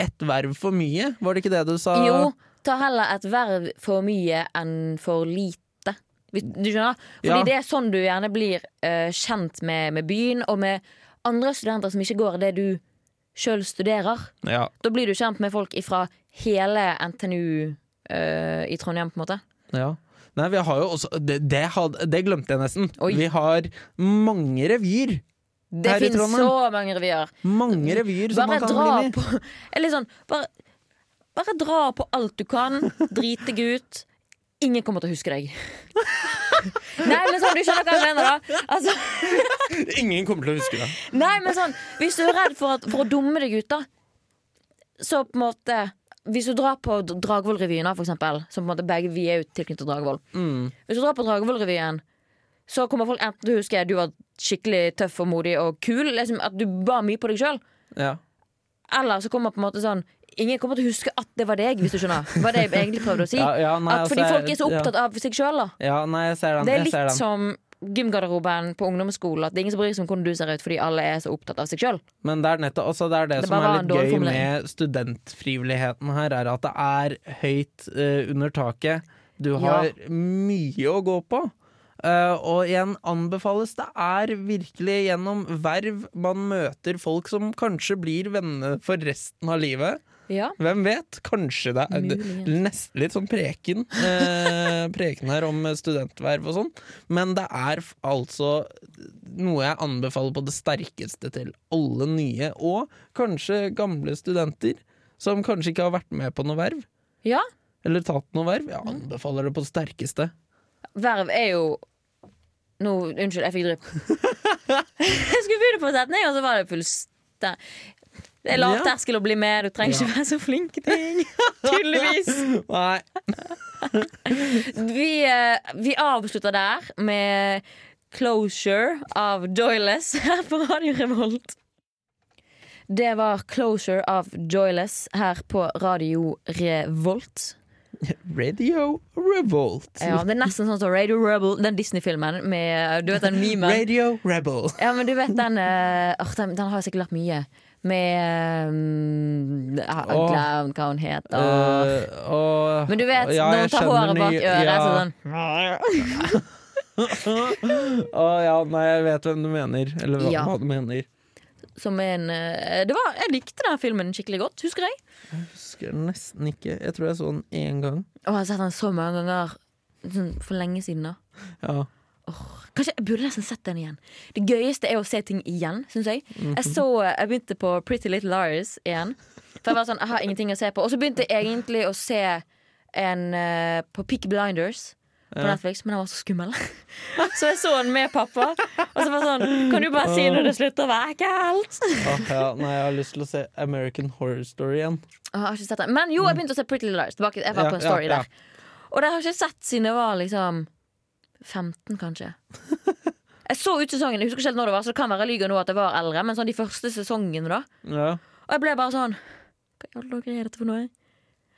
[SPEAKER 2] ett verv for mye? Var det ikke det du sa?
[SPEAKER 1] Jo, ta heller et verv for mye enn for lite. Du skjønner? Fordi
[SPEAKER 2] Ja.
[SPEAKER 1] det er sånn du gjerne blir eh, kjent med, med byen, og med andre studenter som ikke går det du sjøl studerer.
[SPEAKER 2] Ja.
[SPEAKER 1] Da blir du kjent med folk fra hele NTNU uh, i Trondheim, på en måte.
[SPEAKER 2] ja. Nei, vi har jo også Det, det, had, det glemte jeg nesten.
[SPEAKER 1] Oi.
[SPEAKER 2] Vi har mange revyer.
[SPEAKER 1] Det finnes så mange revyer.
[SPEAKER 2] Mange revyer som
[SPEAKER 1] Bare
[SPEAKER 2] man kan
[SPEAKER 1] dra på sånn bare, bare dra på alt du kan. Drite deg ut. Ingen kommer til å huske deg. Nei, men sånn, Du skjønner hva jeg mener, da? Altså,
[SPEAKER 2] Ingen kommer til å huske det.
[SPEAKER 1] nei, men sånn Hvis du er redd for, at, for å dumme deg ut, da, så på en måte Hvis du drar på Dragvoll-revyen, da, for eksempel, som på en måte begge vi er jo tilknyttet Dragvoll
[SPEAKER 2] Mm.
[SPEAKER 1] Hvis du drar på Dragvoll-revyen, så kommer folk enten til å huske at du var skikkelig tøff og modig og kul, liksom at du ba mye på deg sjøl.
[SPEAKER 2] Ja.
[SPEAKER 1] Eller så kommer på en måte sånn Ingen kommer til å huske at det var deg, hvis du skjønner. Hva det jeg egentlig prøvde å si.
[SPEAKER 2] Ja, ja, nei,
[SPEAKER 1] at fordi
[SPEAKER 2] altså,
[SPEAKER 1] folk er så opptatt av seg sjøl, da.
[SPEAKER 2] Ja, nei, jeg ser den.
[SPEAKER 1] Det er
[SPEAKER 2] jeg
[SPEAKER 1] litt
[SPEAKER 2] ser den.
[SPEAKER 1] som gymgarderoben på ungdomsskolen. At det er ingen som bryr seg om hvordan du ser ut, fordi alle er så opptatt av seg sjøl.
[SPEAKER 2] Men det er nettopp også det, er det,
[SPEAKER 1] Det
[SPEAKER 2] som er litt gøy
[SPEAKER 1] formulering.
[SPEAKER 2] med studentfrivilligheten her, er at det er høyt uh, under taket. Du
[SPEAKER 1] Ja.
[SPEAKER 2] har mye å gå på. Uh, og igjen anbefales det er virkelig gjennom verv man møter folk som kanskje blir venner for resten av livet.
[SPEAKER 1] Ja.
[SPEAKER 2] Hvem vet? Kanskje det er nesten litt sånn preken. Eh, preken her om studentverv og sånn. Men det er altså noe jeg anbefaler på det sterkeste til alle nye, og kanskje gamle studenter, som kanskje ikke har vært med på noe verv.
[SPEAKER 1] ja.
[SPEAKER 2] Eller tatt noe verv. Jeg anbefaler det på det sterkeste.
[SPEAKER 1] Verv er jo Nå, Unnskyld, jeg fikk drypp. jeg skulle begynne på setning, og så var det fullstendig Det er lav
[SPEAKER 2] Ja.
[SPEAKER 1] terskel å bli med, du trenger ikke være så flink ting. Tydeligvis. Vi, eh, vi avslutter der med 'Closure' av Joyless her på Radio Revolt. Det var 'Closure' av Joyless her på Radio Revolt.
[SPEAKER 2] Radio Revolt.
[SPEAKER 1] Ja, Det er nesten sånn som Radio Rebel, den Disney-filmen med Du vet den memen?
[SPEAKER 2] Radio Rebel.
[SPEAKER 1] Ja, men du vet den uh, den, den har sikkert lært mye. Med um, Jeg har glemt hva hun heter.
[SPEAKER 2] Uh, uh,
[SPEAKER 1] men du vet,
[SPEAKER 2] ja,
[SPEAKER 1] når hun tar håret bak øret,
[SPEAKER 2] ja.
[SPEAKER 1] sånn
[SPEAKER 2] Å ja, nei, jeg vet hvem du mener. Eller hva,
[SPEAKER 1] Ja.
[SPEAKER 2] hva du mener.
[SPEAKER 1] Som en eh, det var, Jeg likte den filmen skikkelig godt, husker jeg.
[SPEAKER 2] Jeg Husker den nesten ikke. Jeg tror jeg så den én gang.
[SPEAKER 1] Å, jeg har sett den så mange ganger sånn, for lenge siden. da
[SPEAKER 2] Ja.
[SPEAKER 1] Kanskje Jeg burde nesten sett den igjen. Det gøyeste er å se ting igjen, syns jeg. Jeg så, jeg begynte på Pretty Little Liars igjen. For jeg var sånn, jeg har ingenting å se på Og så begynte jeg egentlig å se en uh, på Peak Blinders på Netflix, men den var så skummel. så jeg så den med pappa. Og så var det sånn Kan du bare si når det slutter å være ekkelt?
[SPEAKER 2] Ah, ja. Nei, jeg har lyst til å se American Horror Story igjen.
[SPEAKER 1] Den. Men jo, jeg begynte å se Pretty Little Liars. Jeg var på en story
[SPEAKER 2] ja, ja.
[SPEAKER 1] der. Og det har jeg ikke sett siden jeg var liksom 15, kanskje. Jeg så ut sesongen, jeg husker ikke helt når det var, så det kan være jeg lyver nå at jeg var eldre, men sånn de første sesongene, da.
[SPEAKER 2] Ja.
[SPEAKER 1] Og jeg ble bare sånn Hva i alle dager er dette for noe?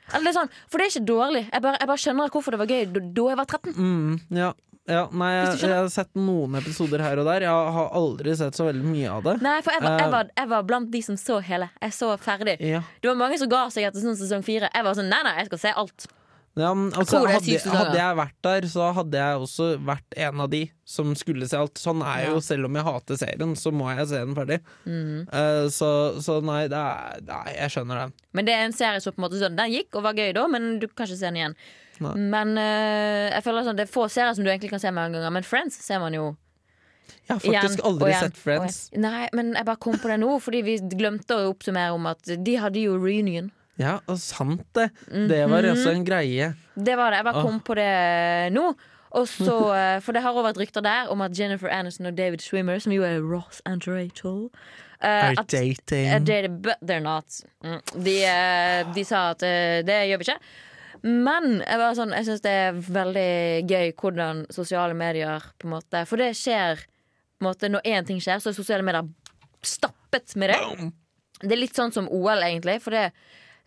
[SPEAKER 1] Eller det er sånn, For det er ikke dårlig. Jeg bare, jeg bare skjønner hvorfor det var gøy da jeg var 13.
[SPEAKER 2] Mm, ja. ja. Nei, jeg, jeg har sett noen episoder her og der. Jeg har aldri sett så veldig mye av det.
[SPEAKER 1] Nei, for jeg var,
[SPEAKER 2] Eh.
[SPEAKER 1] jeg, var, jeg var blant de som så hele. Jeg så ferdig.
[SPEAKER 2] Ja.
[SPEAKER 1] Det var mange som ga seg etter sånn sesong fire. Jeg var sånn, nei, nei, jeg skal se alt.
[SPEAKER 2] Ja, altså, hadde, hadde jeg vært der, så hadde jeg også vært en av de som skulle se alt. Sånn er jo, selv om jeg hater serien, så må jeg se den ferdig.
[SPEAKER 1] Mm.
[SPEAKER 2] Uh, så, så nei, det er, nei, jeg skjønner den.
[SPEAKER 1] Men det er en serie som på en måte sånn, Den gikk og var gøy da, men du kan ikke se den igjen.
[SPEAKER 2] Nei.
[SPEAKER 1] Men uh, jeg føler sånn, det er få serier som du egentlig kan se mange ganger. Men Friends ser man jo
[SPEAKER 2] Jeg har faktisk
[SPEAKER 1] igjen,
[SPEAKER 2] aldri
[SPEAKER 1] igjen
[SPEAKER 2] sett Friends.
[SPEAKER 1] Nei, men jeg bare kom på det nå, fordi vi glemte å oppsummere om at de hadde jo reunion.
[SPEAKER 2] Ja, og sant det. Det var
[SPEAKER 1] Mhm.
[SPEAKER 2] også en greie.
[SPEAKER 1] Det var det. Jeg bare kom på det nå. Og så, eh, For det har også vært rykter der om at Jennifer Aniston og David Schwimmer, som jo er Ross and Rachel eh,
[SPEAKER 2] Er
[SPEAKER 1] at,
[SPEAKER 2] dating
[SPEAKER 1] eh, dated, but they're not. Mm. De, eh, de sa at eh, det gjør vi ikke. Men jeg, var sånn, jeg syns det er veldig gøy hvordan sosiale medier på en måte For det skjer på en måte, Når én ting skjer, så er sosiale medier stappet med det. Det er litt sånn som OL, egentlig. For det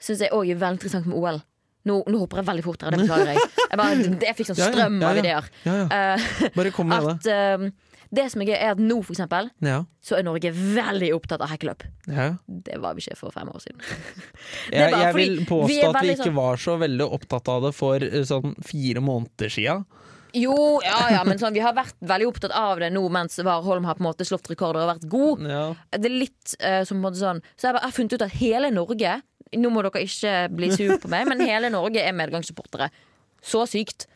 [SPEAKER 1] syns jeg òg er veldig interessant med OL. Nå, nå hopper jeg veldig fort her, det beklager jeg. Jeg, bare, jeg fikk sånn strøm av ideer. Eh,
[SPEAKER 2] Bare kom med det.
[SPEAKER 1] at eh, Det som er gøy, er at nå, for eksempel,
[SPEAKER 2] Ja.
[SPEAKER 1] så er Norge veldig opptatt av hackeløp.
[SPEAKER 2] ja.
[SPEAKER 1] Det var vi ikke for fem år siden.
[SPEAKER 2] Jeg, jeg vil påstå at vi ikke
[SPEAKER 1] sånn-
[SPEAKER 2] var så veldig opptatt av det for eh, sånn fire måneder sia.
[SPEAKER 1] Jo, ja ja, men sånn, vi har vært veldig opptatt av det nå mens Warholm har på en måte slått rekorder og vært god.
[SPEAKER 2] Ja.
[SPEAKER 1] Det er litt uh, som på en måte sånn Så jeg bare- jeg har funnet ut at hele Norge Nå må dere ikke bli sur på meg, men hele Norge er medgangssupportere. Så sykt.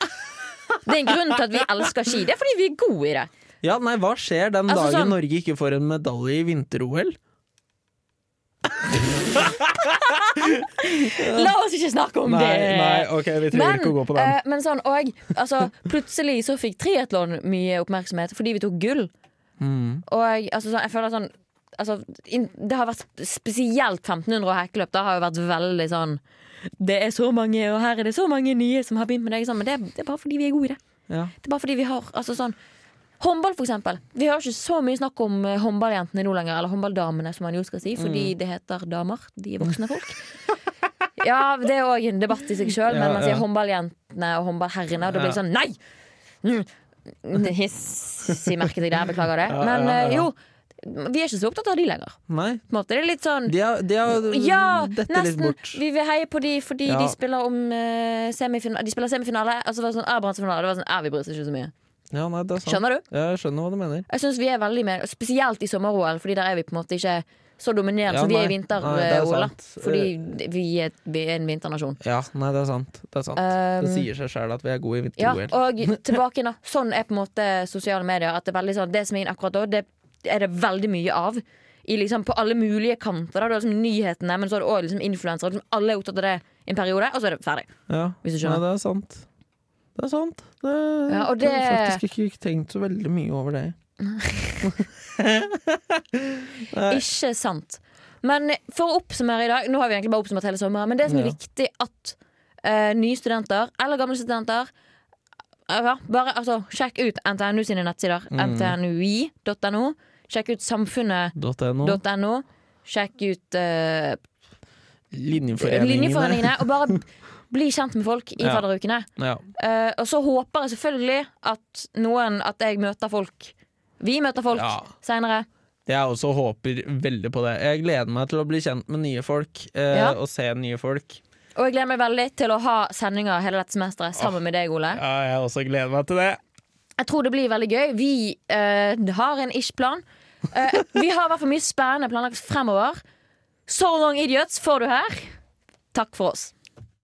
[SPEAKER 1] Det er en grunn til at vi elsker ski. Det er fordi vi er gode i det.
[SPEAKER 2] ja, nei, hva skjer den
[SPEAKER 1] Altså,
[SPEAKER 2] dagen
[SPEAKER 1] sånn-
[SPEAKER 2] Norge ikke får en medalje i vinter-OL?
[SPEAKER 1] La oss ikke snakke om
[SPEAKER 2] Nei,
[SPEAKER 1] det!
[SPEAKER 2] nei, ok, vi trenger ikke å gå på den.
[SPEAKER 1] Uh, men sånn, og altså, plutselig så fikk triatlon mye oppmerksomhet fordi vi tok gull.
[SPEAKER 2] Mm.
[SPEAKER 1] Og altså, sånn, jeg føler sånn altså, Det har vært spesielt 1500 og hekkeløp. Det har jo vært veldig sånn Det er så mange, og her er det så mange nye som har begynt med det. Sånn, men det, det er bare fordi vi er gode i det.
[SPEAKER 2] Ja.
[SPEAKER 1] Det er bare fordi vi har altså sånn Håndball, for eksempel. Vi har ikke så mye snakk om eh, håndballjentene nå lenger. Eller håndballdamene, som man jo skal si, fordi
[SPEAKER 2] Mm.
[SPEAKER 1] det heter damer. De er voksne folk. Ja, det er òg en debatt i seg sjøl, men
[SPEAKER 2] Ja,
[SPEAKER 1] man sier håndballjentene og håndballherrene, og da blir det sånn Nei! Mm. Hissig merket jeg der, beklager det.
[SPEAKER 2] Ja,
[SPEAKER 1] Men
[SPEAKER 2] ja,
[SPEAKER 1] eh,
[SPEAKER 2] ja.
[SPEAKER 1] jo, vi er ikke så opptatt av de lenger.
[SPEAKER 2] Nei,
[SPEAKER 1] På en. Det er litt sånn
[SPEAKER 2] de har, de har
[SPEAKER 1] ja,
[SPEAKER 2] dette litt bort.
[SPEAKER 1] Vi vil heie på de fordi
[SPEAKER 2] Ja.
[SPEAKER 1] de spiller om uh, semifinale. De spiller semifinale, altså det var sånn ah. Det var sånn, ah, vi bryr oss ikke så mye.
[SPEAKER 2] Ja, nei, det er sant.
[SPEAKER 1] Skjønner du?
[SPEAKER 2] Ja, Jeg skjønner hva du mener.
[SPEAKER 1] Jeg synes vi er veldig med, Spesielt i sommer-OL, Fordi der er vi på en måte ikke så dominerende
[SPEAKER 2] Ja,
[SPEAKER 1] som vi er i
[SPEAKER 2] det er
[SPEAKER 1] vinter-OL.
[SPEAKER 2] Eh,
[SPEAKER 1] Fordi vi er, vi er en vinternasjon.
[SPEAKER 2] Ja, nei, det er sant. Det, er sant.
[SPEAKER 1] Um,
[SPEAKER 2] det sier seg sjøl at vi er gode i vinter-OL.
[SPEAKER 1] Ja, og tilbake da Sånn er på en måte sosiale medier. At det, er veldig sånn, det som er inn akkurat da, det er det veldig mye av. I liksom, på alle mulige kanter. Da. Du har liksom nyhetene, men så har du òg liksom influensere. Liksom, alle er opptatt av det en periode, og så er det ferdig.
[SPEAKER 2] Ja,
[SPEAKER 1] Hvis du
[SPEAKER 2] nei, det er sant. Det er sant. Det,
[SPEAKER 1] Ja, og
[SPEAKER 2] Jeg har faktisk ikke tenkt så veldig mye over det.
[SPEAKER 1] Ikke sant. Men for å oppsummere i dag Nå har vi egentlig bare oppsummert hele sommeren, men det som er
[SPEAKER 2] Ja.
[SPEAKER 1] viktig at uh, nye studenter, eller gamle studenter uh, bare altså, Sjekk ut NTNU sine nettsider.
[SPEAKER 2] Mm.
[SPEAKER 1] ntnui.no. Sjekk ut samfunnet.no. Sjekk ut uh,
[SPEAKER 2] Linjeforeningene.
[SPEAKER 1] linjeforeningene. Og bare bli kjent med folk i
[SPEAKER 2] Ja.
[SPEAKER 1] fadderukene.
[SPEAKER 2] Ja.
[SPEAKER 1] Uh, og så håper jeg selvfølgelig at noen At jeg møter folk. Vi møter folk
[SPEAKER 2] Ja.
[SPEAKER 1] seinere.
[SPEAKER 2] Jeg også håper veldig på det. Jeg gleder meg til å bli kjent med nye folk uh,
[SPEAKER 1] Ja.
[SPEAKER 2] og se nye folk.
[SPEAKER 1] Og jeg gleder meg veldig til å ha sendinger hele dette semesteret sammen med deg, Ole.
[SPEAKER 2] Ja, jeg også gleder meg til det.
[SPEAKER 1] Jeg tror det blir veldig gøy. Vi uh, har en ish-plan. Eh, vi har i hvert fall mye spennende planlagt fremover. So long idiots får du her. Takk for oss.